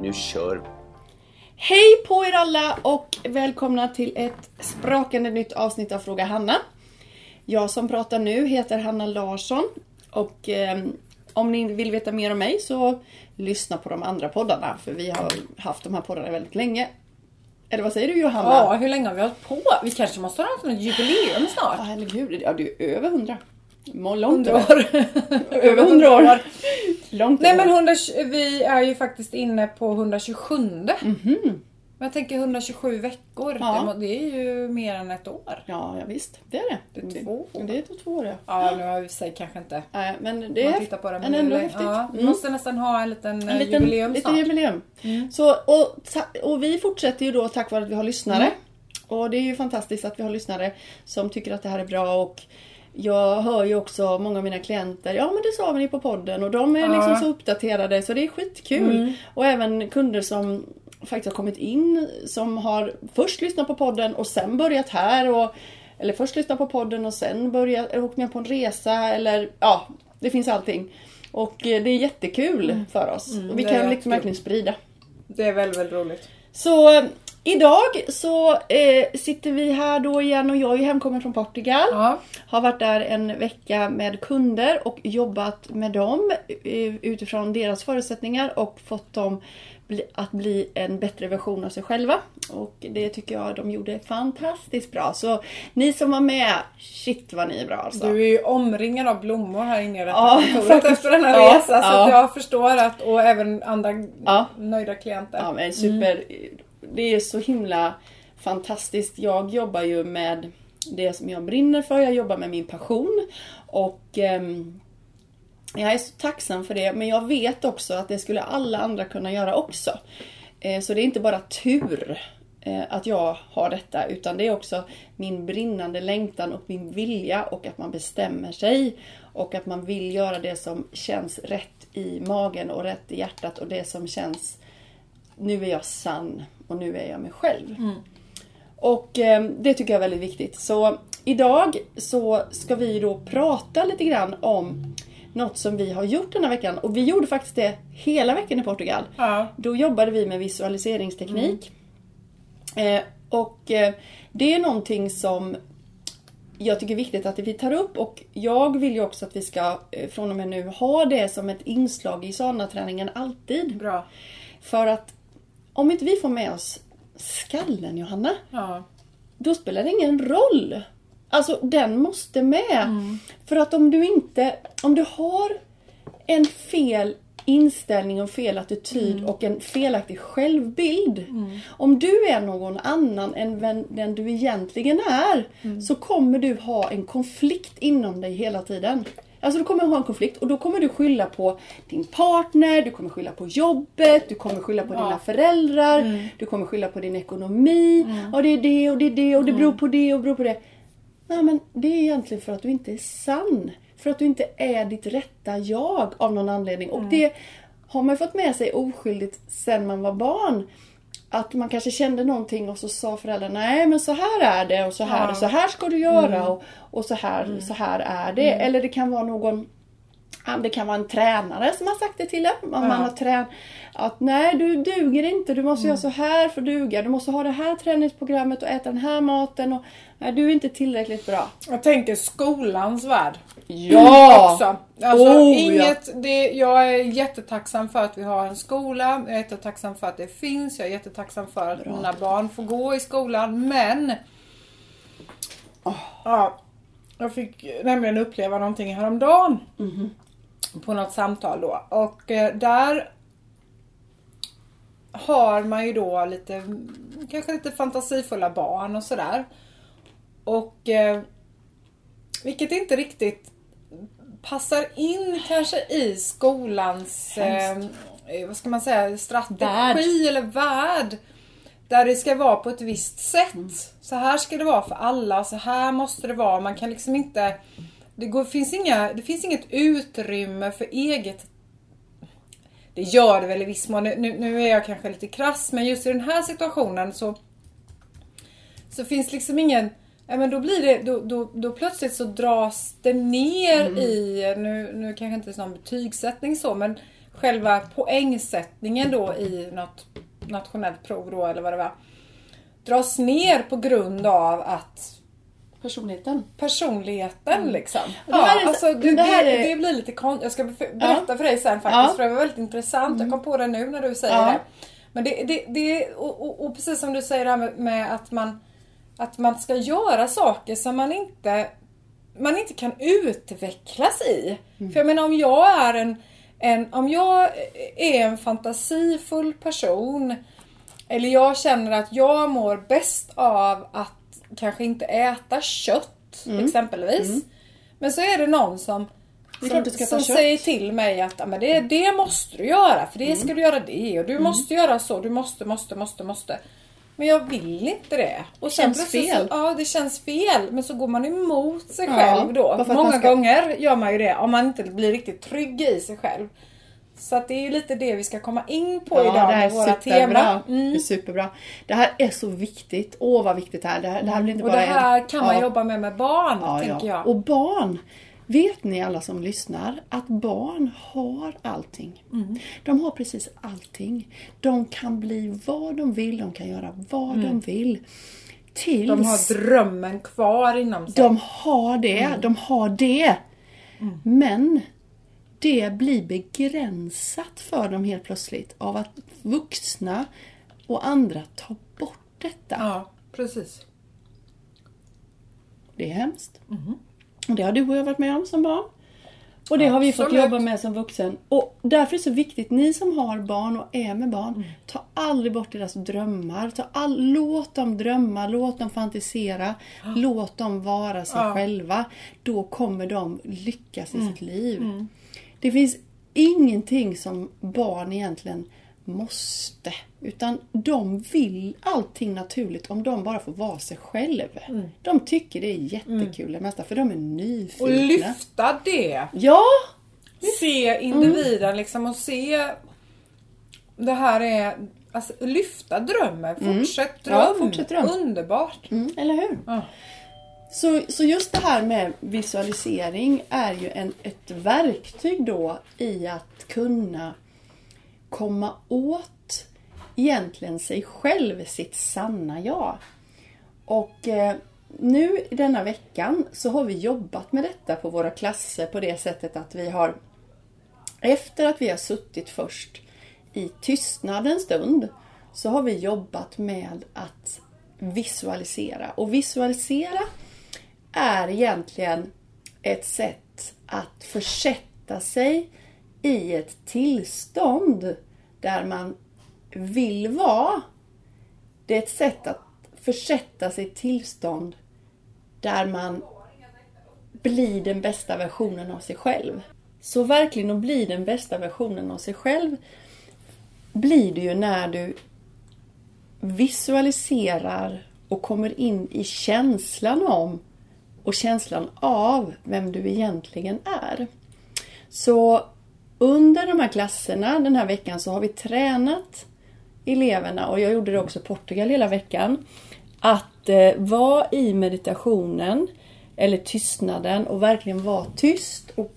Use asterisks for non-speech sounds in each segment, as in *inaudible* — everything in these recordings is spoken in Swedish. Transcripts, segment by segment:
Nu kör vi! Hej på er alla och välkomna till ett sprakande nytt avsnitt av Fråga Hanna. Jag som pratar nu heter Hanna Larsson och eh, om ni vill veta mer om mig så lyssna på de andra poddarna för vi har haft de här poddarna väldigt länge. Eller vad säger du Johanna? Ja, hur länge har vi hållit på? Vi kanske måste ha ett jubileum Ja, snart. herregud. Ja, du är över hundra. Långt år. *laughs* Över hundra år. Långt Nej men 100, vi är ju faktiskt inne på 127. Men jag tänker 127 veckor. Ja. Det, är ju mer än ett år. Ja, ja visst. Det är det. Det är två år. Det är två år ja. Ja, nu har vi sig kanske inte. Nej, men det är tittar på det. Men ändå häftigt. Ja, vi Mm. måste nästan ha en liten, En eh, liten, jubileum liten jubileum. Så, och, och vi fortsätter ju då tack vare att vi har lyssnare. Och det är ju fantastiskt att vi har lyssnare som tycker att det här är bra och jag hör ju också många av mina klienter, ja men det sa vi på podden och de är Ja. liksom så uppdaterade så det är skitkul. Och även kunder som faktiskt har kommit in som har först lyssnat på podden och sen börjat här och eller först lyssnat på podden och sen börjat, åkt med på en resa eller ja, det finns allting. Och eh, det är jättekul för oss. och vi kan liksom verkligen sprida. Det är väldigt, väldigt roligt. Så idag så eh, sitter vi här då igen och jag är hemkommen från Portugal. Ja. Har varit där en vecka med kunder och jobbat med dem eh, utifrån deras förutsättningar och fått dem att bli en bättre version av sig själva. Och det tycker jag de gjorde fantastiskt bra. Så ni som var med, shit vad ni är bra alltså. Du är ju omringad av blommor här inne i Ja, efter den här Ja, resan. Så ja. att jag förstår att, och även andra Ja. nöjda klienter. Ja men super. Det är så himla fantastiskt. Jag jobbar ju med det som jag brinner för. Jag jobbar med min passion. Och ehm, jag är så tacksam för det. Men jag vet också att det skulle alla andra kunna göra också. Eh, så det är inte bara tur eh, att jag har detta. Utan det är också min brinnande längtan och min vilja och att man bestämmer sig. Och att man vill göra det som känns rätt i magen och rätt i hjärtat och det som känns nu är jag sann och nu är jag mig själv. Och eh, det tycker jag är väldigt viktigt. Så idag så ska vi då prata lite grann om något som vi har gjort den här veckan. Och vi gjorde faktiskt det hela veckan i Portugal. Ja. Då jobbade vi med visualiseringsteknik. Eh, och eh, det är någonting som jag tycker är viktigt att vi tar upp och jag vill ju också att vi ska eh, från och med nu ha det som ett inslag i sana-träningen alltid. Bra. För att om inte vi får med oss skallen Johanna, Ja. då spelar det ingen roll. Alltså den måste med. För att om du inte, om du har en fel inställning och fel attityd och en felaktig självbild. Om du är någon annan än vem- den du egentligen är så kommer du ha en konflikt inom dig hela tiden. Alltså du kommer ha en konflikt och då kommer du skylla på din partner, du kommer skylla på jobbet, du kommer skylla på dina föräldrar, du kommer skylla på din ekonomi. Och det är det och det är det och det beror på det och beror på det. Nej men det är egentligen för att du inte är sann. För att du inte är ditt rätta jag av någon anledning. Och det har man ju fått med sig oskyldigt sen man var barn. Att man kanske kände någonting och så sa föräldrarna nej men så här är det och så här, Ja. så här ska du göra och, och så, här, så här är det. Eller det kan vara någon Det kan vara en tränare som har sagt det till en. Om man har trän att nej du duger inte, du måste göra så här för att duga. Du måste ha det här träningsprogrammet och äta den här maten. Och, nej, du är inte tillräckligt bra. Jag tänker skolans värld. Ja! Också. Alltså, Oh, inget, det, jag är jättetacksam för att vi har en skola. Jag är jättetacksam för att det finns. Jag är jättetacksam för att mina barn får gå i skolan. Men... Ja, jag fick nämligen uppleva någonting häromdagen. På något samtal då. Och eh, där har man ju då lite, kanske lite fantasifulla barn och sådär. Och eh, vilket inte riktigt passar in kanske i skolans, eh, vad ska man säga, strategi Värld. eller värld. Där det ska vara på ett visst sätt. Mm. Så här ska det vara för alla, så här måste det vara. Man kan liksom inte det, går, finns inga, det finns inget utrymme för eget det gör det väl i viss mån. Nu, nu är jag kanske lite krass men just i den här situationen så så finns liksom ingen Ja, men då blir det, då, då, då plötsligt så dras det ner Mm. i, nu, nu kanske inte är någon betygssättning så, men själva poängsättningen då i något nationellt prov då eller vad det var. Dras ner på grund av att Personligheten. personligheten liksom. Och det här är- alltså, det, det här det, är- det blir lite konstigt. Jag ska be- berätta för dig sen faktiskt Ja. Mm. för det var väldigt intressant. Jag kom på det nu när du säger Ja. det. Men det, det, det och, och, och precis som du säger det här med, med att man att man ska göra saker som man inte man inte kan utvecklas i. Mm. För jag menar om jag är en, en om jag är en fantasifull person eller jag känner att jag mår bäst av att kanske inte äta kött Mm. exempelvis. Men så är det någon som, Det som, som säger till mig att "Ja, men det, det måste du göra för Mm. det ska du göra det och du måste göra så. Du måste, måste, måste, måste. Men jag vill inte det. Och sen Känns fel. Så, ja, det känns fel. Men så går man emot sig Ja, själv då. Många ska- gånger gör man ju det om man inte blir riktigt trygg i sig själv. Så att det är ju lite det vi ska komma in på idag det här med är våra superbra. teman. Det är Mm. superbra. Det här är så viktigt. Åh vad viktigt det här Det här, det här blir inte Och bara det här en- kan man Ja. jobba med med barn, Ja, tänker ja. jag. Och barn, vet ni alla som lyssnar att barn har allting. Mm. De har precis allting. De kan bli vad de vill, de kan göra vad de vill. Tills Mm. De har drömmen kvar inom sig. de har det, de har det. Men det blir begränsat för dem helt plötsligt av att vuxna och andra tar bort detta. Ja, precis. Det är hemskt. Och det har du och jag varit med om som barn. Och det har vi fått Absolut. jobba med som vuxen. Och därför är det så viktigt, ni som har barn och är med barn, ta aldrig bort deras drömmar. Ta all, låt dem drömma, låt dem fantisera, låt dem vara sig Ja. själva. Då kommer de lyckas i sitt liv. Det finns ingenting som barn egentligen måste. Utan de vill allting naturligt om de bara får vara sig själv. De tycker det är jättekul det mesta för de är nyfikna. Och lyfta det. Ja! Se individen liksom och se det här är Alltså lyfta drömmen. Fortsätt dröm. Ja, fortsätt dröm. Underbart. Mm, eller hur? Ja. Så, så just det här med visualisering är ju en, ett verktyg då i att kunna komma åt egentligen sig själv, sitt sanna jag. Och eh, nu denna veckan så har vi jobbat med detta på våra klasser på det sättet att vi har efter att vi har suttit först i tystnad en stund så har vi jobbat med att visualisera. Och visualisera är egentligen ett sätt att försätta sig i ett tillstånd där man vill vara. Det är ett sätt att försätta sig i ett tillstånd där man blir den bästa versionen av sig själv. Så verkligen att bli den bästa versionen av sig själv blir det ju när du visualiserar och kommer in i känslan om och känslan av vem du egentligen är. Så under de här klasserna den här veckan så har vi tränat eleverna, och jag gjorde det också i Portugal hela veckan, att eh, vara i meditationen eller tystnaden och verkligen vara tyst. Och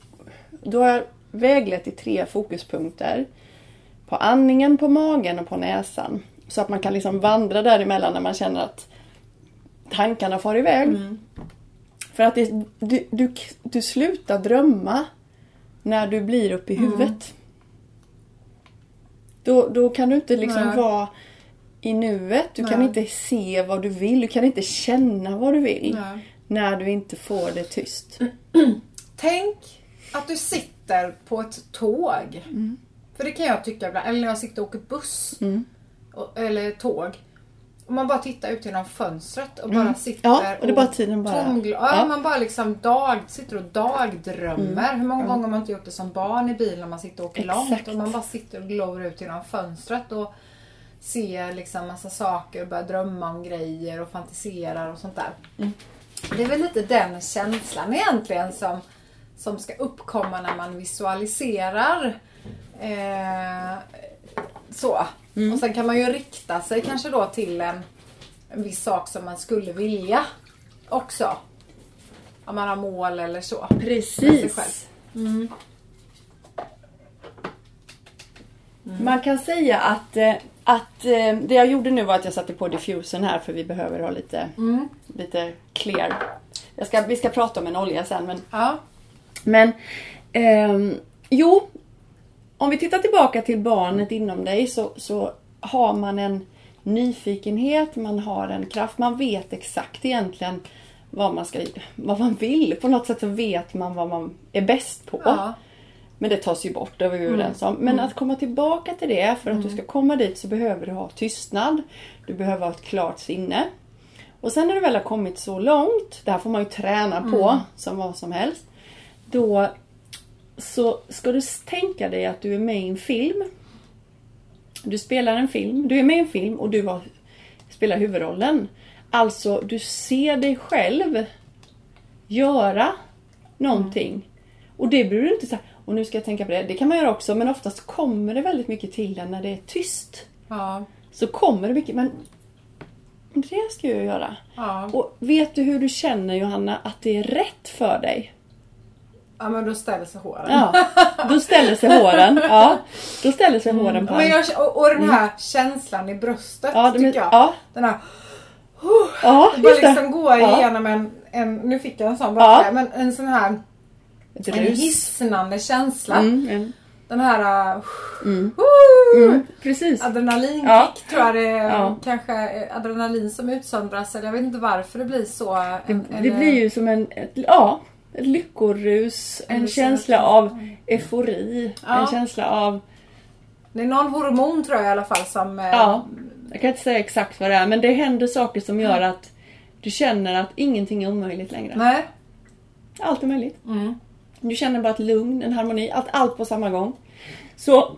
då har jag väglett i tre fokuspunkter. På andningen, på magen och på näsan. Så att man kan liksom vandra däremellan när man känner att tankarna far iväg. Mm. För att det, du, du, du slutar drömma när du blir uppe i huvudet. Då, då kan du inte liksom Nej. vara i nuet. Du kan Nej. inte se vad du vill. Du kan inte känna vad du vill. Nej. När du inte får det tyst. Tänk att du sitter på ett tåg. Mm. För det kan jag tycka ibland. Eller när jag sitter och åker buss. Och, eller tåg. Om man bara tittar ut genom fönstret och bara sitter Mm. Ja, och det är bara tiden bara- ja, ja. Man bara liksom dag, sitter och dagdrömmer. Mm. Hur många gånger har man inte gjort det som barn i bilen när man sitter och åker Exakt. långt och man bara sitter och glor ut genom fönstret och ser liksom massa saker och börjar drömma om grejer och fantiserar och sånt där. Mm. Det är väl lite den känslan egentligen som, som ska uppkomma när man visualiserar. Eh, så. Mm. Och sen kan man ju rikta sig kanske då till en, en viss sak som man skulle vilja också. Om man har mål eller så. Precis. själv. Man kan säga att, eh, att eh, det jag gjorde nu var att jag satte på diffusen här för vi behöver ha lite, Mm. lite clear. Ska, vi ska prata om en olja sen men Ja. Men ehm, jo, om vi tittar tillbaka till barnet inom dig så, så har man en nyfikenhet, man har en kraft, man vet exakt egentligen vad man, ska, vad man vill. På något sätt så vet man vad man är bäst på. Ja. Men det tas ju bort, det var vi överens om. Men att komma tillbaka till det, för att du ska komma dit så behöver du ha tystnad. Du behöver ha ett klart sinne. Och sen när du väl har kommit så långt, det här får man ju träna på som vad som helst. Då så ska du tänka dig att du är med i en film. Du spelar en film, du är med i en film och du har, spelar huvudrollen. Alltså, du ser dig själv göra någonting. Och det blir du inte så här, och nu ska jag tänka på det. Det kan man göra också, men oftast kommer det väldigt mycket till en när det är tyst. Ja. Så kommer det mycket, men det ska jag göra. Ja. Och vet du hur du känner Johanna att det är rätt för dig? Ja, men då ställer sig håren. Ja, då ställer sig håren. Ja, då ställer sig håren på Men en. jag, och, och den här känslan i bröstet Ja, tycker men, jag. ja, Den här, ja, bara just det. liksom gå Ja. igenom en, en, nu fick jag en sån bara Ja. men en sån här Ett en hisnande känsla. Mm, mm, Den här uh, mm, uh, mm, precis. adrenalinkick Ja. tror jag det är. Ja. Kanske är adrenalin som utsöndras eller jag vet inte varför det blir så. Det, En- det eller- blir ju som en, ett, ja, lyckorus, en känsla av eufori, Ja. en känsla av, Det är någon hormon tror jag i alla fall som... eh, ja, jag kan inte säga exakt vad det är, men det händer saker som gör att du känner att ingenting är omöjligt längre. Nej. Allt är möjligt. Mm. Du känner bara ett lugn, en harmoni, allt, allt på samma gång. Så,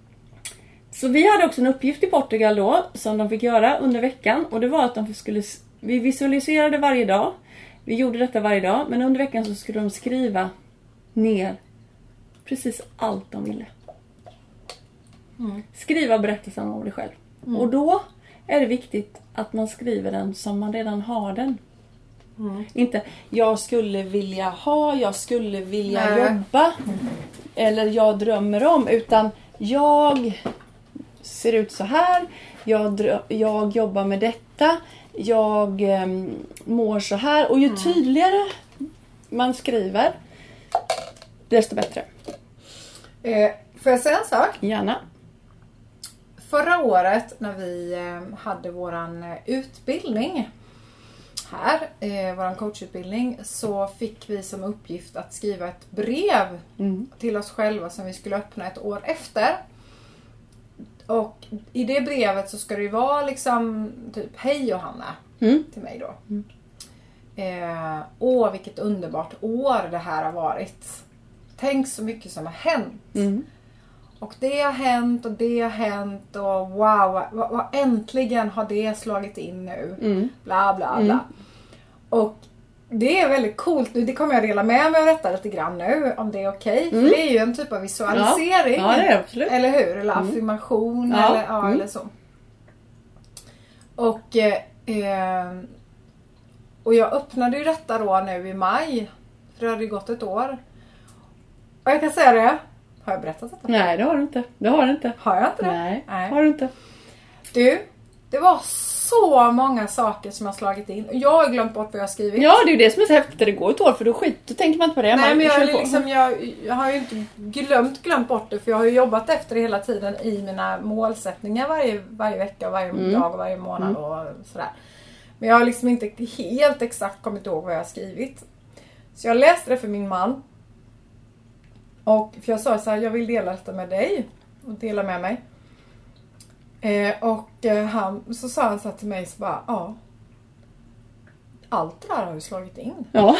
*clears throat* så vi hade också en uppgift i Portugal då som de fick göra under veckan och det var att de skulle, vi visualiserade varje dag. Vi gjorde detta varje dag men under veckan så skulle de skriva ner precis allt de ville. Skriva berättelsen om dig själv. Och då är det viktigt att man skriver den som man redan har den. Inte jag skulle vilja ha, jag skulle vilja Nej. jobba. Eller jag drömmer om. Utan jag ser ut så här. Jag, jag jobbar med detta. Jag em, mår så här. Och ju tydligare man skriver, desto bättre. Eh, får jag säga en sak? Gärna. Förra året när vi eh, hade våran eh, utbildning här, eh, våran coachutbildning, så fick vi som uppgift att skriva ett brev Mm. till oss själva som vi skulle öppna ett år efter. Och i det brevet så ska det ju vara liksom typ Hej Johanna Mm. till mig då. Eh, åh vilket underbart år det här har varit. Tänk så mycket som har hänt. Mm. Och det har hänt och det har hänt och wow, vad, vad, äntligen har det slagit in nu. Mm. Bla bla bla. Och det är väldigt coolt. Det kommer jag dela med mig av detta lite grann nu om det är okej. För det är ju en typ av visualisering. Mm. Ja, det absolut. Eller hur? Eller affirmation Ja, eller, ja, mm. eller så. Och, eh, eh, och jag öppnade ju detta då nu i maj. För det hade ju gått ett år. Och jag kan säga det. Har jag berättat detta? Nej, det har du inte. Det har du inte. Har jag inte det? Nej, Nej. har du inte. Du, det var så många saker som har slagit in. Jag har glömt bort vad jag har skrivit. Ja, det är ju det som är så häftigt. Det går ett år för då skit, då tänker man inte på det. Nej man men jag, liksom, jag, jag har ju inte glömt, glömt bort det för jag har ju jobbat efter det hela tiden i mina målsättningar varje, varje vecka, varje Mm. dag och varje månad och sådär. Men jag har liksom inte helt exakt kommit ihåg vad jag har skrivit. Så jag läste det för min man. Och för jag sa så här, jag vill dela detta med dig och dela med mig. Eh, och eh, han, så sa han så till mig så bara, ja. Allt det där har ju slagit in. Ja.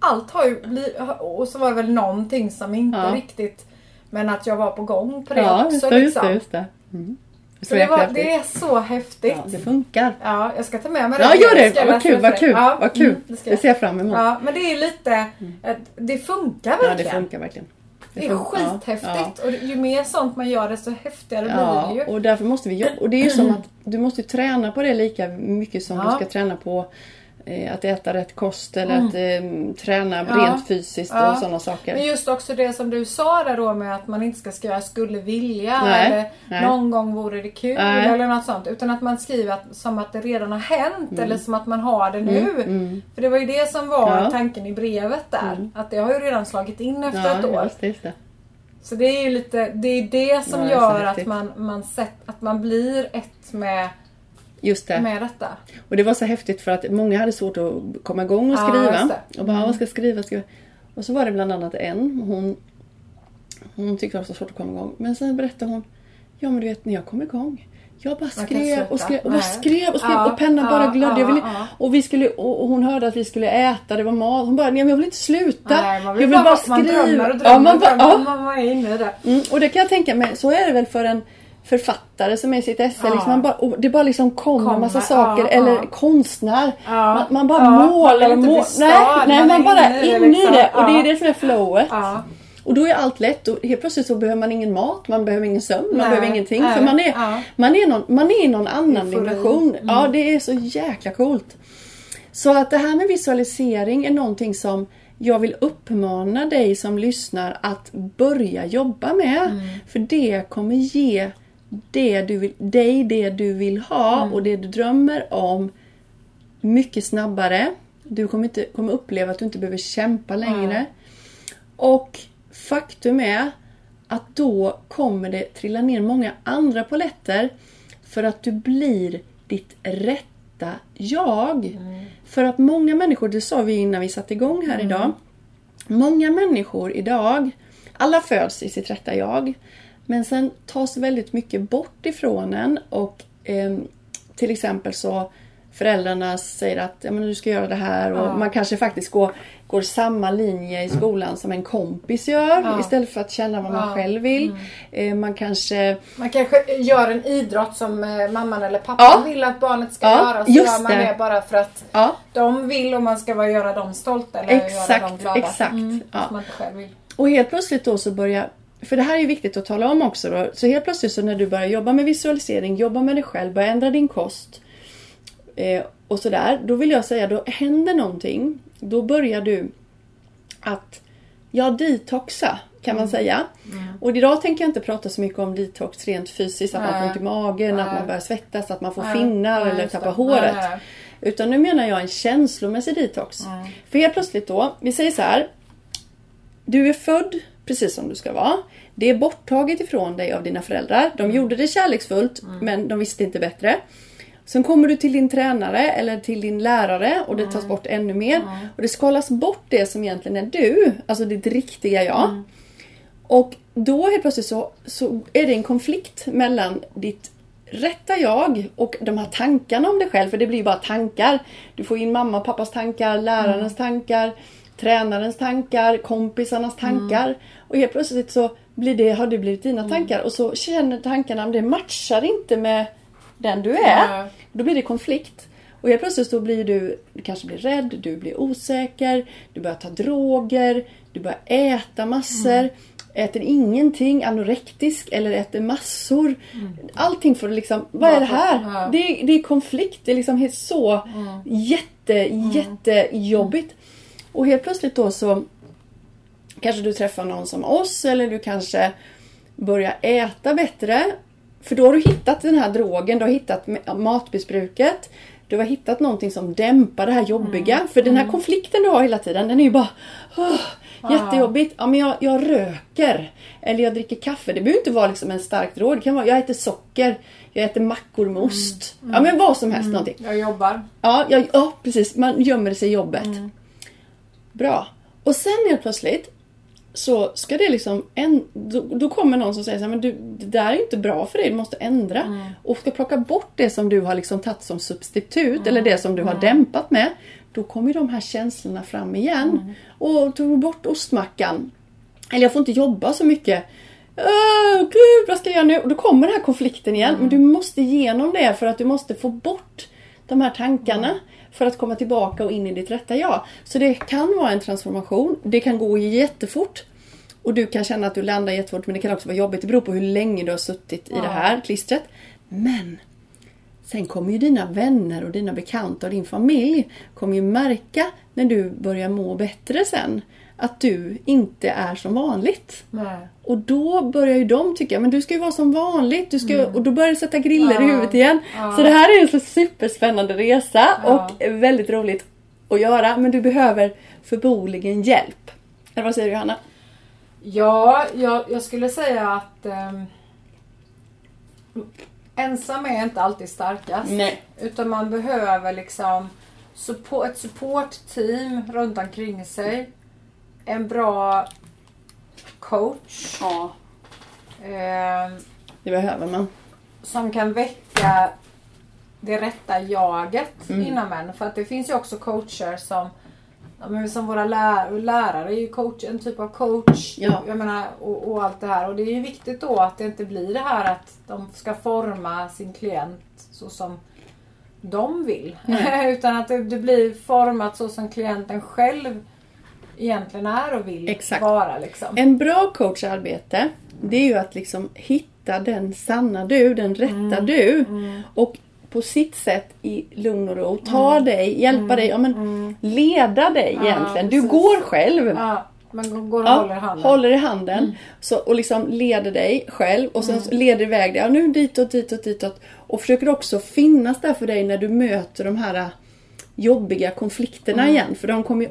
Allt har ju blivit, och så var det väl någonting som inte Ja. riktigt, men att jag var på gång på det Ja, också just det, just liksom. det. Just det. Mm. Så det, var, det är så häftigt. Ja, det funkar. Ja, jag ska ta med mig Ja, det. gör Jag ska det! Vad kul, vad kul, Ja, vad kul. mm, det Det ser jag fram emot. Ja, men det är lite, att det funkar Ja, det verkligen. funkar verkligen. Det är. Ja, skithäftigt. ja. Och ju mer sånt man gör desto häftigare blir det Ja, ju. och därför måste vi jobba. Och det är ju som att du måste träna på det lika mycket som Ja. du ska träna på att äta rätt kost eller Mm. att eh, träna Ja. rent fysiskt Ja. och sådana saker. Men just också det som du sa där då med att man inte ska skriva skulle vilja Nej, eller nej. någon gång vore det kul Nej. eller något sånt. Utan att man skriver att, som att det redan har hänt eller som att man har det nu. Mm. För det var ju det som var Ja. tanken i brevet där. Att det har ju redan slagit in efter Ja, ett år. just just det. Så det är ju lite, det är det som det gör att man, man, sett, att man blir ett med, Just det. med detta. Och det var så häftigt för att många hade svårt att komma igång och skriva. det. och bara, vad ska jag skriva? Ska jag... Och så var det bland annat en. Hon, hon tyckte det var så svårt att komma igång. Men sen berättade hon. Ja men du vet när jag kom igång. Jag bara Man skrev och skrev och, bara Nej. skrev och skrev Ja, och pennan ja, bara glödde. ville, ja, ja. Och, vi skulle, och, och hon hörde att vi skulle äta, det var mat. Hon bara, nej men jag vill inte sluta. Nej, man vill jag vill bara, bara man skriva. drömmer och drömmer ja, man och bara, ja. Man var inne där. Mm, och det kan jag tänka mig, så är det väl för en författare som är i sitt esse. Ja. Liksom man bara, det bara liksom kommer Kommer, massa saker. ja, eller ja. konstnär. Man, man bara man målar och målar. Nej, nej man man, är bara inne i det liksom. det. Och det är det som är flowet. Och då är allt lätt. Och helt plötsligt så behöver man ingen mat, man behöver ingen sömn, man Nej, behöver ingenting. nej, För man är, man är, någon, man är i någon annan dimension. Ja, det är så jäkla coolt. Så att det här med visualisering är någonting som jag vill uppmana dig som lyssnar att börja jobba med. För det kommer ge det du vill, dig det du vill ha och det du drömmer om mycket snabbare. Du kommer, inte, kommer uppleva att du inte behöver kämpa längre. Och faktum är att då kommer det trilla ner många andra poletter för att du blir ditt rätta jag. För att många människor, det sa vi innan vi satte igång här idag. Många människor idag, alla föds i sitt rätta jag. Men sen tas väldigt mycket bort ifrån en och ehm, till exempel så föräldrarna säger att ja, men du ska göra det här och Ja. man kanske faktiskt går, går samma linje i skolan som en kompis gör Ja. istället för att känna vad man Ja. själv vill. Eh, man kanske Man kanske gör en idrott som eh, mamman eller pappan vill att barnet ska göra. Så just gör man det. det bara för att de vill och man ska vara, göra dem stolta eller göra Exakt, dem glada. exakt. Mm, man inte själv vill. Och helt plötsligt då så börjar för det här är viktigt att tala om också då. Så helt plötsligt så när du börjar jobba med visualisering, jobba med dig själv, börja ändra din kost eh, och sådär. Då vill jag säga, då händer någonting. Då börjar du att, ja detoxa kan man säga. Och idag tänker jag inte prata så mycket om detox rent fysiskt, att man får Nej. ont i magen, att Nej. man börjar svettas, att man får Nej, finnar nej, eller tappar håret. Nej, nej. Utan nu menar jag en känslomässig detox. För helt plötsligt då, vi säger så här. Du är född precis som du ska vara. Det är borttaget ifrån dig av dina föräldrar. De gjorde det kärleksfullt men de visste inte bättre. Sen kommer du till din tränare eller till din lärare och det tas bort ännu mer. Och det skalas bort det som egentligen är du, alltså ditt riktiga jag. Och då helt plötsligt så, så är det en konflikt mellan ditt rätta jag och de här tankarna om dig själv. För det blir ju bara tankar. Du får in mamma och pappas tankar, lärarens tankar, tränarens tankar, kompisarnas tankar. Och helt plötsligt så blir det, har det blivit dina tankar. Och så känner tankarna, men det matchar inte med den du är. Nej. Då blir det konflikt. Och helt plötsligt så blir du, du kanske blir rädd, du blir osäker, du börjar ta droger, du börjar äta massor, äter ingenting, anorektisk eller äter massor. Allting för att liksom, vad är det här? Det är, det är konflikt, det är liksom helt så jätte, jättejobbigt. Och helt plötsligt då så kanske du träffar någon som oss eller du kanske börjar äta bättre. För då har du hittat den här drogen, du har hittat ma- matmissbruket. Du har hittat någonting som dämpar det här jobbiga. För den här konflikten du har hela tiden, den är ju bara oh, jättejobbigt. Ja men jag, jag röker. Eller jag dricker kaffe. Det behöver inte vara liksom en stark drog. Det kan vara, jag äter socker. Jag äter mackor med ost. Ja men vad som helst någonting. Jag jobbar. Ja, ja, ja, precis. Man gömmer sig i jobbet. Bra. Och sen helt plötsligt så ska det liksom, en, då, då kommer någon som säger så här, men du, det där är inte bra för dig, du måste ändra. Och ska plocka bort det som du har liksom tagit som substitut eller det som du har dämpat med. Då kommer de här känslorna fram igen. Och tog bort ostmackan, eller jag får inte jobba så mycket. Åh, gud, vad ska jag göra nu? Och då kommer den här konflikten igen. Men du måste igenom det för att du måste få bort de här tankarna för att komma tillbaka och in i ditt rätta jag. Så det kan vara en transformation. Det kan gå jättefort. Och du kan känna att du landar jättefort men det kan också vara jobbigt. Det beror på hur länge du har suttit i det här klistret. Men Sen kommer ju dina vänner och dina bekanta och din familj kommer ju märka när du börjar må bättre sen att du inte är som vanligt. Nej. Och då börjar ju de tycka, men du ska ju vara som vanligt. Du ska, Och då börjar det sätta griller i Ja. huvudet igen. Ja. Så det här är en så superspännande resa Ja. och väldigt roligt att göra. Men du behöver förmodligen hjälp. Eller vad säger du Johanna? Ja, jag, jag skulle säga att ehm, ensam är inte alltid starkast. Nej. Utan man behöver liksom support, ett supportteam runt omkring sig. En bra coach. Ja. ehm, Det behöver man. som kan väcka det rätta jaget Mm. inom en. För att det finns ju också coacher som som våra lär, lärare är ju coach, en typ av coach. Ja. Jag menar, och, och allt det här. Och det är ju viktigt då att det inte blir det här att de ska forma sin klient så som de vill. *laughs* Utan att det, det blir format så som klienten själv egentligen är och vill Exakt. vara. Liksom. En bra coacharbete det är ju att liksom hitta den sanna du, den rätta Mm. du. Och på sitt sätt i lugn och ro ta dig, hjälpa dig, ja, men leda dig Mm. Ja, egentligen. Du precis. går själv. Ja, man går och Ja, håller handen. håller i handen. Så, och liksom leder dig själv och sen så leder iväg dig. Ja, nu ditåt, ditåt, ditåt. Och försöker också finnas där för dig när du möter de här äh, jobbiga konflikterna igen. För de kommer ju...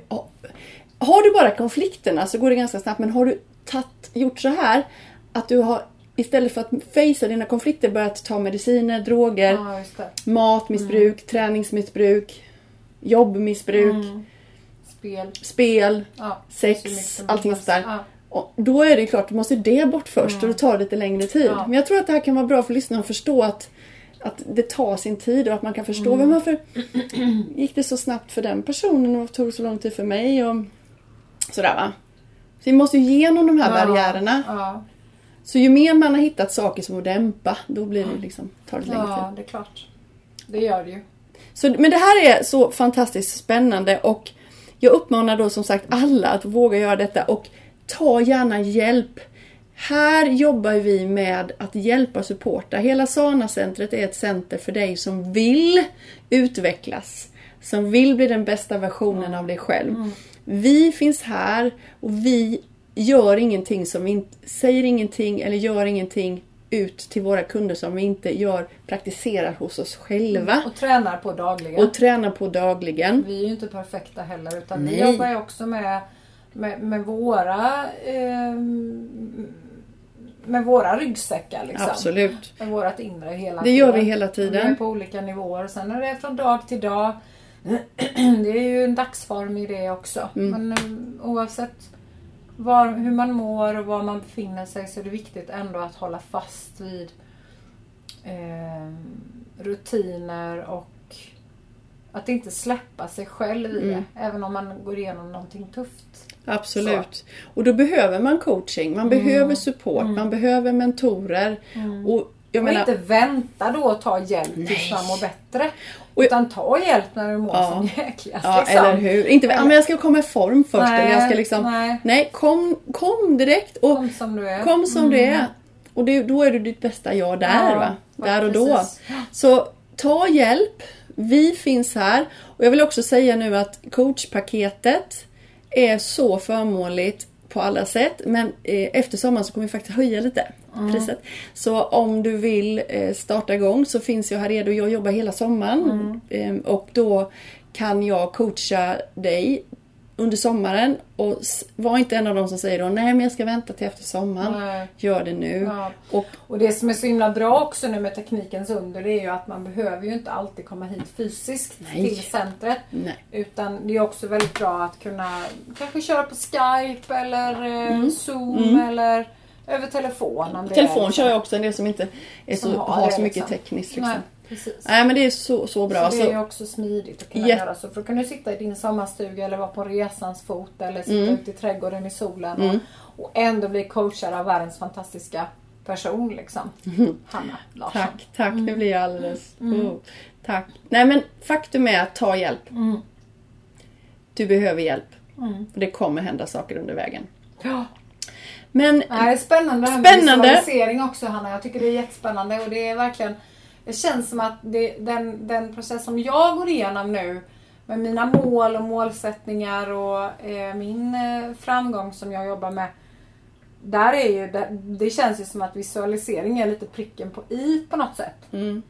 ha- Har du bara konflikterna så går det ganska snabbt. Men har du tatt, gjort så här att du har istället för att facea dina konflikter börjat ta mediciner, droger, det. matmissbruk, träningsmissbruk, jobbmissbruk, Spel. spel, Ja, sex, allting sånt där. Ja. Och då är det ju klart, då måste det bort först och det tar lite längre tid. Men jag tror att det här kan vara bra för lyssnarna att förstå att, att det tar sin tid och att man kan förstå Mm. varför gick det så snabbt för den personen och tog så lång tid för mig och sådär va. Så vi måste ju igenom de här Ja, barriärerna. Ja, Så ju mer man har hittat saker som att dämpa, då blir det liksom, tar det längre tid. ja, det är klart. Det gör det ju. Så, men det här är så fantastiskt spännande och jag uppmanar då som sagt alla att våga göra detta och ta gärna hjälp. Här jobbar vi med att hjälpa och supporta. Hela Sana-centret är ett center för dig som vill utvecklas. Som vill bli den bästa versionen av dig själv. Vi finns här och vi gör ingenting som vi inte, säger ingenting eller gör ingenting ut till våra kunder som vi inte gör, praktiserar hos oss själva Och tränar på dagligen. och tränar på dagligen. Vi är ju inte perfekta heller utan vi Nej. jobbar ju också med, med, med våra ehm, med våra ryggsäckar liksom. Absolut. Med vårat inre hela Det tiden. gör vi hela Och Vi är tiden. på olika nivåer. Sen är det från dag till dag. *clears throat* Det är ju en dagsform i det också. Mm. Men eh, oavsett var, hur man mår och var man befinner sig så är det viktigt ändå att hålla fast vid eh, rutiner och att inte släppa sig själv i Mm. det. Även om man går igenom någonting tufft. Absolut. Och då behöver man coaching, man behöver support, man behöver mentorer. Och jag och menar, inte vänta då och ta hjälp tills man mår bättre. Och- utan ta hjälp när du mår Ja. som *laughs* jäkligast. Ja, liksom. eller hur. Inte, ja, men jag ska komma i form först. Nej, eller jag ska liksom, nej. nej, kom, kom direkt. Och Kom som du är. Kom som du är. Och det, då är du ditt bästa jag där. Ja, va? Där och då. precis. Så ta hjälp. Vi finns här. Och jag vill också säga nu att coachpaketet är så förmånligt på alla sätt. Men eh, efter sommaren så kommer vi faktiskt höja lite priset. Så om du vill eh, starta igång så finns jag här redo. Jag jobbar hela sommaren. Eh, och då kan jag coacha dig under sommaren och var inte en av de som säger då nej men jag ska vänta till efter sommaren. Nej. Gör det nu. Ja. Och Och det som är så himla bra också nu med teknikens under det är ju att man behöver ju inte alltid komma hit fysiskt Nej. till centret. nej. Utan det är också väldigt bra att kunna kanske köra på Skype eller eh, Mm. Zoom eller över telefon. är Telefon liksom- kör jag också en del som inte är så, Som har har, det, så mycket liksom. tekniskt. Liksom. Nej, Nej. precis. men det är så, så bra. Så det är ju Så, också smidigt att kunna Jätte- göra så. För då kan du sitta i din sommarstuga eller vara på resans fot eller sitta Mm. ute i trädgården i solen Mm. och, och ändå bli coachad av världens fantastiska person liksom. *laughs* Hanna Larsson. tack, tack. Det blir alldeles... Mm. Oh, tack. Nej men faktum är att ta hjälp. Mm. Du behöver hjälp. Mm. Och det kommer hända saker under vägen. Ja. Men Nej, det är spännande det här med Spännande. visualisering också Hanna. Jag tycker det är jättespännande och det är verkligen Det känns som att det, den, den process som jag går igenom nu med mina mål och målsättningar och eh, min eh, framgång som jag jobbar med. Där är ju, det, det känns ju som att visualisering är lite pricken på i på något sätt. mm,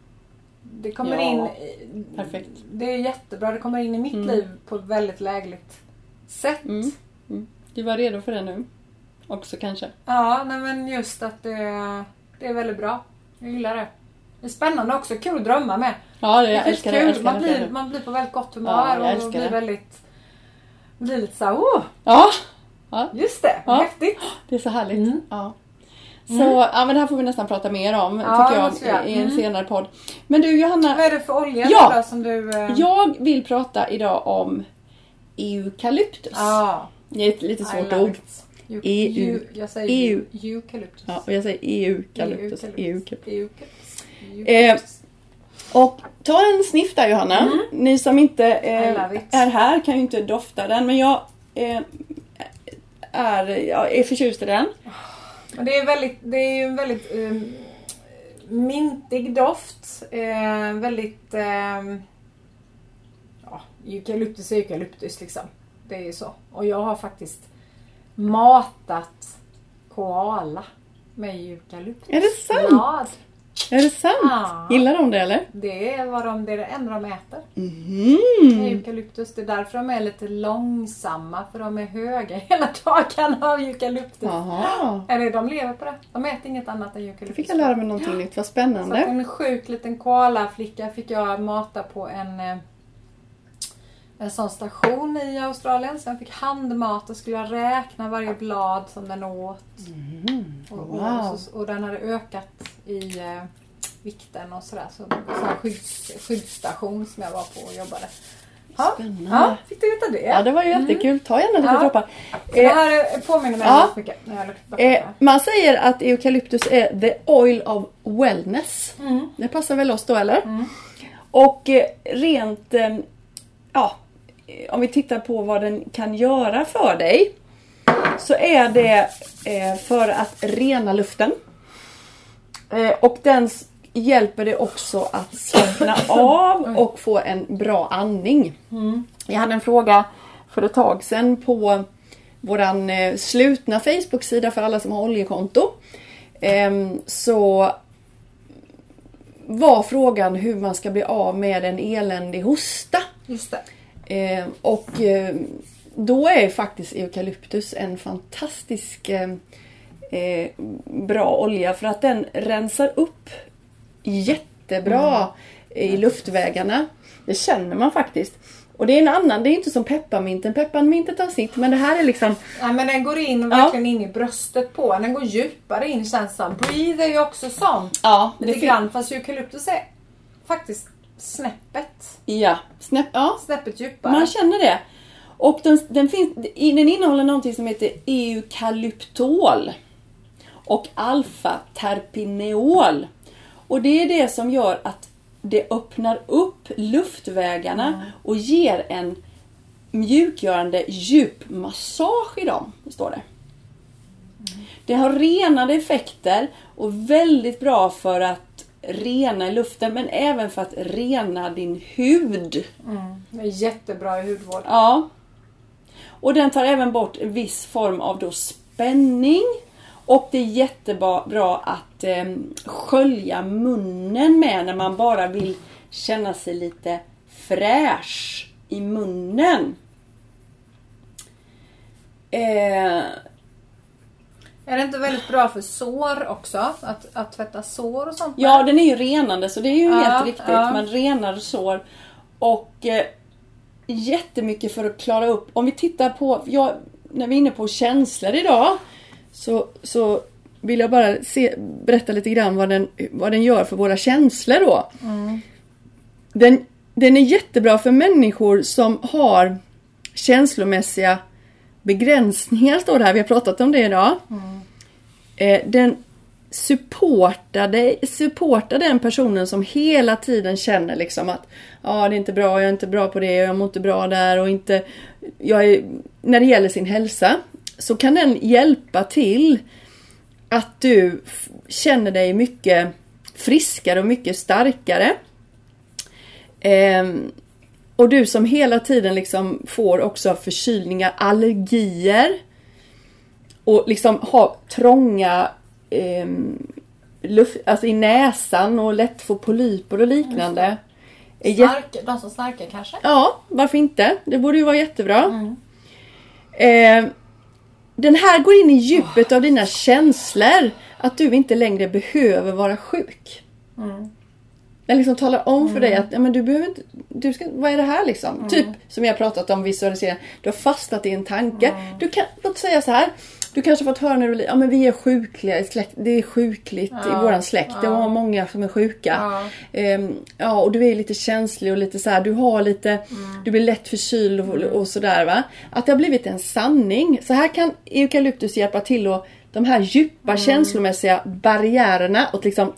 Det kommer Ja, in perfekt. Det är jättebra. Det kommer in i mitt Mm. liv på ett väldigt lägligt sätt. Mm. du var redo för det nu? Också kanske? Ja, nej men just att det, det är väldigt bra. Jag gillar det. Det är spännande också. Kul att drömma med. Ja, Det jag är älskar det. kul. Jag älskar man, det. blir, man blir på väldigt gott humör Ja, jag och blir det. väldigt blir lite såhär, oh, Ja, just det, Ja. häftigt. det är så härligt. Mm. Ja. Så, ja men det här får vi nästan prata mer om, Ja, tycker det jag, i en Mm. senare podd. Men du Johanna, Vad är det för olja Ja. då som du... eh, jag vill prata idag om eukalyptus. Ja. Det är ett lite svårt ord. it. Eu, EU. eu, jag säger EU. eu, eukalyptus. Ja, och jag säger eukalyptus. Eukalyptus. eukalyptus. Eukalyptus. Eh. Och ta en sniff där Johanna. Ni som inte eh, är här kan ju inte dofta den men jag eh, är, jag är förtjust i den. Men det är, väldigt, det är ju en väldigt um, mintig doft. Eh, väldigt... ehm, ja, eukalyptus är eukalyptus liksom. Det är ju så. Och jag har faktiskt matat koala med eukalyptus. Är det sant? Ja, Är det sant? Ja. Gillar de det eller? det är, vad de, det är det enda de äter. Mhm. Eukalyptus. Det är därför de är lite långsamma. För de är höga hela dagarna av eukalyptus. Jaha. Eller de lever på det. De äter inget annat än Då eukalyptus. fick jag lära mig någonting nytt. Vad Så spännande. en sjuk liten koalaflicka fick jag mata på en, eh, en sån station i Australien. Så jag fick handmat och skulle räkna varje blad som den åt. Och, och, Wow. och, så, och den hade ökat i eh, vikten och sådär. Så var en skydds, skyddsstation som jag var på och jobbade. Ja, Spännande. ja fick du veta det? Ja, det var ju jättekul. Ta gärna lite Ja. droppar. Så det Eh, här påminner mig ja. mycket. Eh, man säger att eukalyptus är the oil of wellness. Mm. Det passar väl oss då eller? Mm. Och eh, rent, eh, ja, om vi tittar på vad den kan göra för dig. Så är det eh, för att rena luften. Eh, och den hjälper det också att slappna *laughs* av och få en bra andning. Mm. Jag hade en fråga för ett tag sedan på våran eh, slutna Facebook-sida för alla som har oljekonto. Ehm, så var frågan hur man ska bli av med en eländig hosta. Just det. Eh, och eh, då är faktiskt eukalyptus en fantastisk eh, eh, bra olja för att den rensar upp jättebra i luftvägarna. Det känner man faktiskt. Och det är en annan, det är inte som pepparminten. Pepparminten tar sitt men det här är liksom Nej men den går in verkligen in i bröstet på en. Den går djupare in känns det som. Breathe är ju också sånt. Ja, Lite grann fast eukalyptus är faktiskt snäppet. Ja, snäpp, ja. Snäppet djupare. Man känner det. Och den, den, finns, den innehåller någonting som heter eukalyptol. Och alfa-terpineol. Och det är det som gör att det öppnar upp luftvägarna och ger en mjukgörande djup massage i dem. Står det. Det har renande effekter och väldigt bra för att rena luften men även för att rena din hud. Mm. Det är jättebra hudvård. Ja. Och den tar även bort en viss form av då spänning. Och det är jättebra bra att eh, skölja munnen med när man bara vill känna sig lite fräsch i munnen. Eh, Är det inte väldigt bra för sår också? Att, att tvätta sår och sånt? ja, den är ju renande så det är ju Ja, helt riktigt. ja. Man renar sår. Och eh, jättemycket för att klara upp. Om vi tittar på, jag, när vi är inne på känslor idag. Så, så vill jag bara se, berätta lite grann vad den, vad den gör för våra känslor då. Den, den är jättebra för människor som har känslomässiga begränsningar står det här. Vi har pratat om det idag. Eh, den supportade, supportar den personen som hela tiden känner liksom att ja det är inte bra, jag är inte bra på det, jag mår inte bra där och inte jag är, När det gäller sin hälsa så kan den hjälpa till att du känner dig mycket friskare och mycket starkare. Ehm, och du som hela tiden liksom får också förkylningar, allergier och liksom har trånga ehm, luft, alltså i näsan och lätt få polyper och liknande. Snark, de som snarkar kanske? Ja, varför inte? Det borde ju vara jättebra. Eh, den här går in i djupet av dina känslor. Att du inte längre behöver vara sjuk. Den liksom talar om för dig att ja, men du behöver inte, du ska, vad är det här liksom? Typ som jag pratat om visualisering. Du har fastnat i en tanke. Du kan, låt säga så här. Du kanske fått höra när du ja men vi är sjukliga i släkt, det är sjukligt i våran släkt. Det var många som är sjuka. Ja. Ehm, ja och du är lite känslig och lite så här, du har lite, du blir lätt förkyld och, och sådär va. Att det har blivit en sanning. Så här kan eukalyptus hjälpa till och de här djupa känslomässiga barriärerna och liksom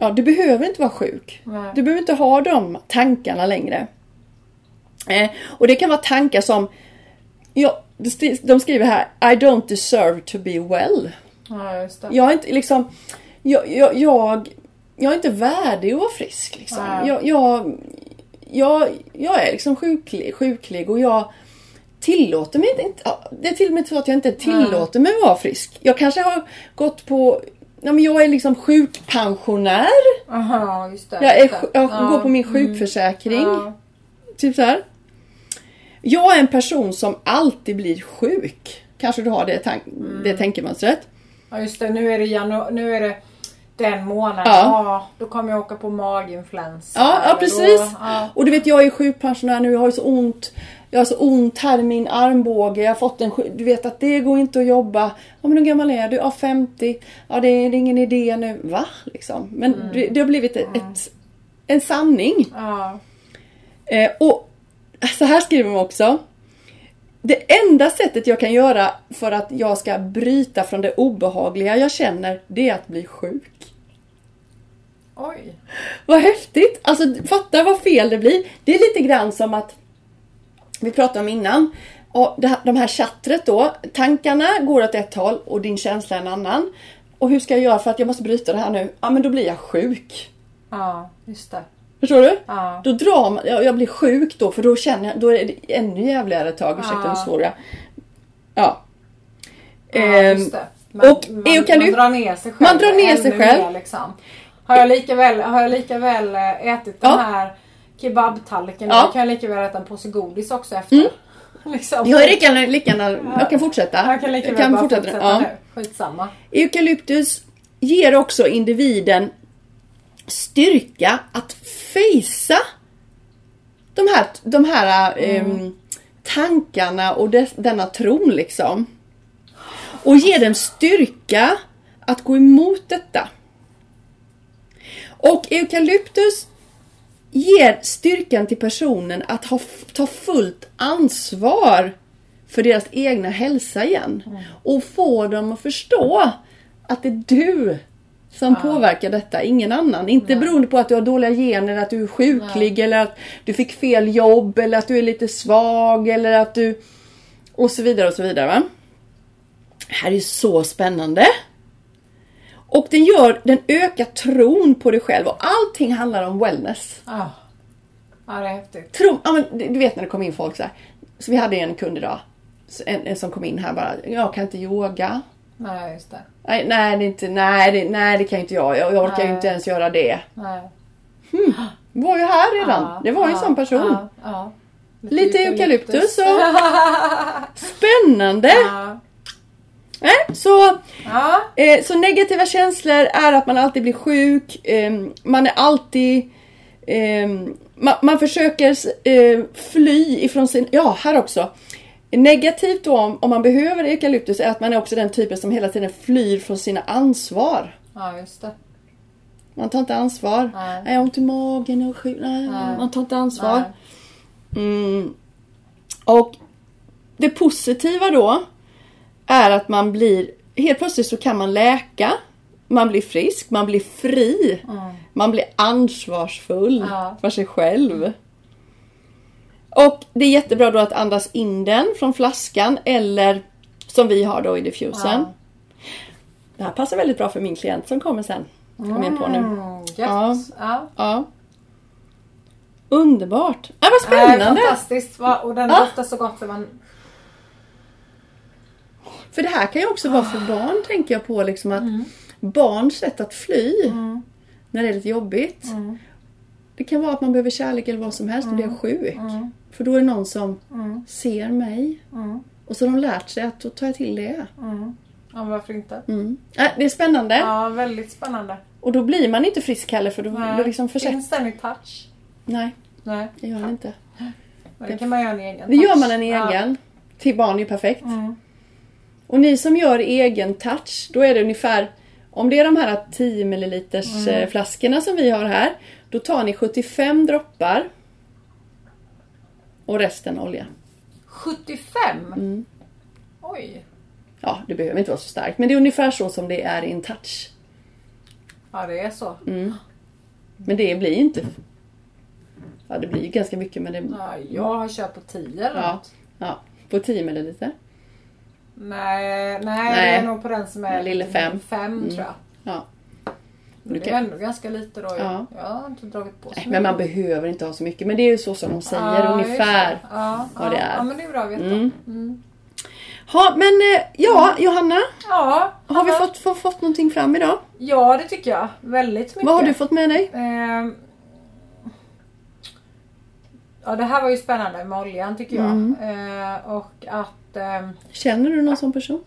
Ja, du behöver inte vara sjuk. Nej. Du behöver inte ha de tankarna längre. Eh, och det kan vara tankar som ja, de skriver här I don't deserve to be well. Ja. Jag är inte liksom Jag, jag, jag, jag är inte värdig att vara frisk. Liksom. Jag, jag, jag, jag är liksom sjuklig, sjuklig och jag tillåter mig inte... Det är till och med så att jag inte tillåter mig att vara frisk. Jag kanske har gått på... Ja, men jag är liksom sjukpensionär. Aha, just det. Jag, är, just det. jag Ja. går på min sjukförsäkring. Ja. Typ så här. Jag är en person som alltid blir sjuk. Kanske du har det, tank- Mm. det tänkemönstret. ja, just det. Nu är det, janu- nu är det den månaden. Ja. Ja. då kommer jag åka på maginfluensa. Ja, ja precis. Då, ja. Och du vet jag är sjukpensionär nu, jag har ju så ont. Jag har så ont här i min armbåge. Jag har fått en Du vet att det går inte att jobba. Ja men hur gammal är du? Ja 50. Ja det är ingen idé nu. Va? Liksom. Men Mm. det, det har blivit ett, ett, en sanning. Ja. Eh, och så här skriver man också. Det enda sättet jag kan göra för att jag ska bryta från det obehagliga jag känner, det är att bli sjuk. Oj. Vad häftigt! Alltså fatta vad fel det blir. Det är lite grann som att vi pratade om innan. Och det de här chattret då. Tankarna går åt ett håll och din känsla en annan. Och hur ska jag göra för att jag måste bryta det här nu? Ja men då blir jag sjuk. Ja, just det. Förstår du? Ja. Då drar man, jag, jag blir sjuk då för då känner jag, då är det ännu jävligare ett tag. Ursäkta Ja. svår jag Ja. Ja, Ehm, just det. och eukalypt- man drar ner sig själv. Man drar ner sig själv. Mer, liksom. Har jag lika väl, har jag lika väl eh, ätit Ja. den här kebabtallriken Ja. då kan jag lika väl äta en påse godis också efter. *laughs* liksom. Jag, är lika, lika, jag kan fortsätta. Jag kan lika väl bara fortsätta, ja. nu. Skitsamma. Eukalyptus ger också individen styrka att fejsa de här, de här ehm, tankarna och des, denna tron liksom. Och ger dem styrka att gå emot detta. Och eukalyptus ger styrkan till personen att ha, ta fullt ansvar för deras egna hälsa igen. Och få dem att förstå att det är du som påverkar detta, ingen annan. Inte beroende på att du har dåliga gener, att du är sjuklig eller att du fick fel jobb eller att du är lite svag eller att du... Och så vidare och så vidare. Va? Det här är så spännande. Och den gör, den ökar tron på dig själv och allting handlar om wellness. Ja. ja, det är häftigt. Tro, ja, men du vet när det kom in folk så här. Så vi hade en kund idag. En, en som kom in här bara, jag kan inte yoga. Nej, just det. Nej, nej, det, inte, nej, det, nej, det kan inte jag. Jag, jag orkar ju inte ens göra det. Nej. Det var ju här redan. Ja, det var ju en ja, sån person. Ja, ja. Lite eukalyptus och *laughs* spännande! Nej, så, Ja. eh, så negativa känslor är att man alltid blir sjuk, eh, man är alltid eh, man, man försöker eh, fly ifrån sin, ja här också. Negativt då om, om man behöver eukalyptus är att man är också den typen som hela tiden flyr från sina ansvar. ja, just det. Man tar inte ansvar. Nej. Jag har ont i magen, är sjuk. Nej, Nej. man tar inte ansvar. Mm. Och det positiva då är att man blir, helt plötsligt så kan man läka. Man blir frisk, man blir fri. Man blir ansvarsfull Ja. för sig själv. Och det är jättebra då att andas in den från flaskan eller som vi har då i diffusen. Ja. Det här passar väldigt bra för min klient som kommer sen. Kom på nu. Mm. Ja. Ja. Ja. Underbart! Ja, vad Nej, spännande! fantastiskt. Va? Och den Ja. doftar så gott. Man... För det här kan ju också vara för barn tänker jag på liksom att Mm. barns sätt att fly när det är lite jobbigt. Mm. Det kan vara att man behöver kärlek eller vad som helst och blir sjuk. För då är det någon som Mm. ser mig. Mm. Och så har de lärt sig att då tar jag till det. Mm. Ja, men varför inte? Mm. Äh, det är spännande. Ja, väldigt spännande. Och då blir man inte frisk heller för då, då liksom försöker... Finns den i touch? Nej, Nej, det gör den inte. men det kan man göra en egen Det touch. gör man en Ja. egen. Till barn är ju perfekt. Mm. Och ni som gör egen touch, då är det ungefär om det är de här 10 ml Mm. flaskorna som vi har här, då tar ni 75 droppar och resten olja. 75? Mm. Oj. Ja, det behöver inte vara så starkt, men det är ungefär så som det är i en touch. Ja, det är så. Mm. Men det blir inte... Ja, det blir ganska mycket, men det... Ja, jag har kört på 10 eller Ja, något. ja på 10 ml. Nej, nej, det Nej. är nog på den som är lille fem. Mm. fem tror jag. Ja. Men det är ändå ganska lite då. Ja. Jag har inte dragit på så Nej, men man behöver inte ha så mycket, men det är ju så som de säger Ja, ungefär. det. Ja, vad ja, det är. Ja, men det är bra att veta. Mm. Mm. Ja, men eh, ja, Johanna. Ja, Har vi fått, fått, fått någonting fram idag? Ja, det tycker jag. Väldigt mycket. Vad har du fått med dig? Ehm, Ja, det här var ju spännande med oljan tycker jag. Mm. Eh, och att... ehm, Känner du någon sån person?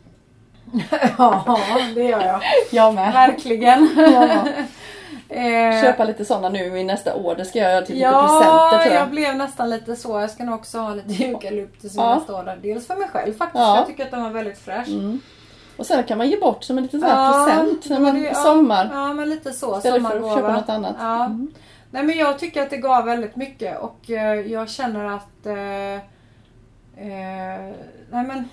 *laughs* ja, det gör jag. Jag med. Verkligen. *laughs* Ja. *laughs* Eh, Köpa lite såna nu i nästa år. Det ska jag göra till lite Ja, presenter tror jag jag. blev nästan lite så. Jag ska nog också ha lite eukalyptus i Ja. nästa år. Dels för mig själv faktiskt. Ja. Jag tycker att den var väldigt fräsch. Mm. Och sen kan man ge bort som en liten sån här present när man det- ja, sommar. Ja, men lite så. Istället för att köpa något annat. Ja. Mm. Nej, men jag tycker att det gav väldigt mycket och eh, jag känner att eh, eh, nej, men,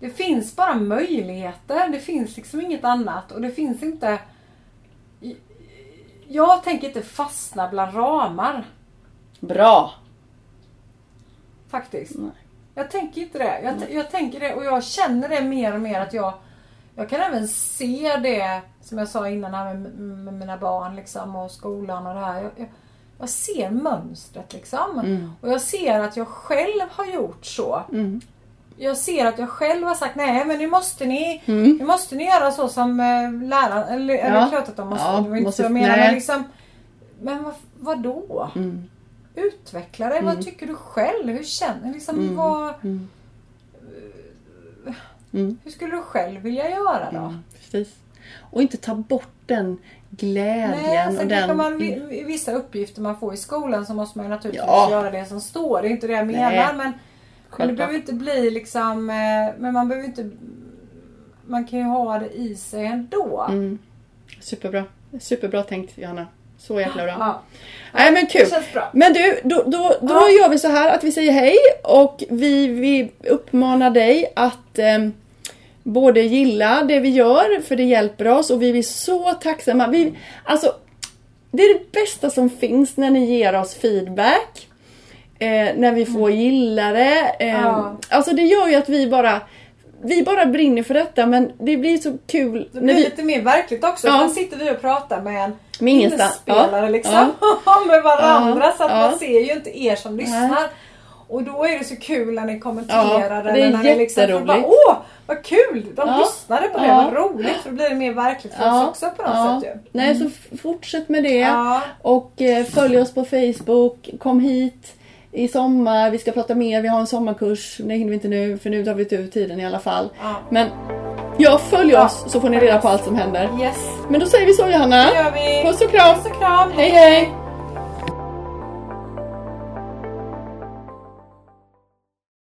det finns bara möjligheter. Det finns liksom inget annat och det finns inte jag tänker inte fastna bland ramar Bra! faktiskt. Nej. Jag tänker inte det. Jag, jag tänker det och jag känner det mer och mer att jag jag kan även se det som jag sa innan här med, med mina barn liksom och skolan och det här. Jag, jag, jag ser mönstret liksom. Mm. Och jag ser att jag själv har gjort så. Mm. Jag ser att jag själv har sagt nej men nu måste ni Mm. nu måste ni göra så som eh, läraren, eller, Ja. klart att de måste, Ja, det var inte måste- så jag menar nej. men liksom Men vad, vad då? Mm. Utveckla dig, vad tycker du själv? Hur känner liksom Mm. vad Mm. Mm. Hur skulle du själv vilja göra då? Mm. Precis. Och inte ta bort den glädjen Nej, och sen den... man, vi- vissa uppgifter man får i skolan så måste man ju naturligtvis Ja. göra det som står. Det är inte det jag menar Nej. men, men det behöver inte bli liksom eh, Men man behöver inte Man kan ju ha det i sig ändå. Mm. Superbra. Superbra tänkt Johanna. Så jäkla bra. Ja. Nej men kul. Men du, då, då, då Ja. gör vi så här att vi säger hej och vi, vi uppmanar dig att eh, både gilla det vi gör för det hjälper oss och vi är så tacksamma. Vi, alltså, det är det bästa som finns när ni ger oss feedback. Eh, när vi får gillare. Eh, Ja. Alltså det gör ju att vi bara vi bara brinner för detta men det blir så kul Det blir vi... lite mer verkligt också. Ja. Sen sitter vi och pratar med en Med ingenstans. inspelare Ja. liksom. *laughs* med varandra Ja. så att Ja. man ser ju inte er som lyssnar. Och då är det så kul när ni kommenterar. Ja, det är när ni liksom, bara, Åh, vad kul! De Ja. lyssnade på det, Ja. vad roligt. För då blir det mer verkligt för oss också på något sätt ju. Nej, så fortsätt med det. Och eh, följ oss på Facebook, kom hit. i sommar, vi ska prata mer, vi har en sommarkurs. Det hinner vi inte nu för nu tar vi ut tiden i alla fall. Men ja, följ oss så får ni reda på allt som händer. Yes, Men då säger vi så Johanna. det gör vi. Puss och kram. Puss och kram. Hej hej!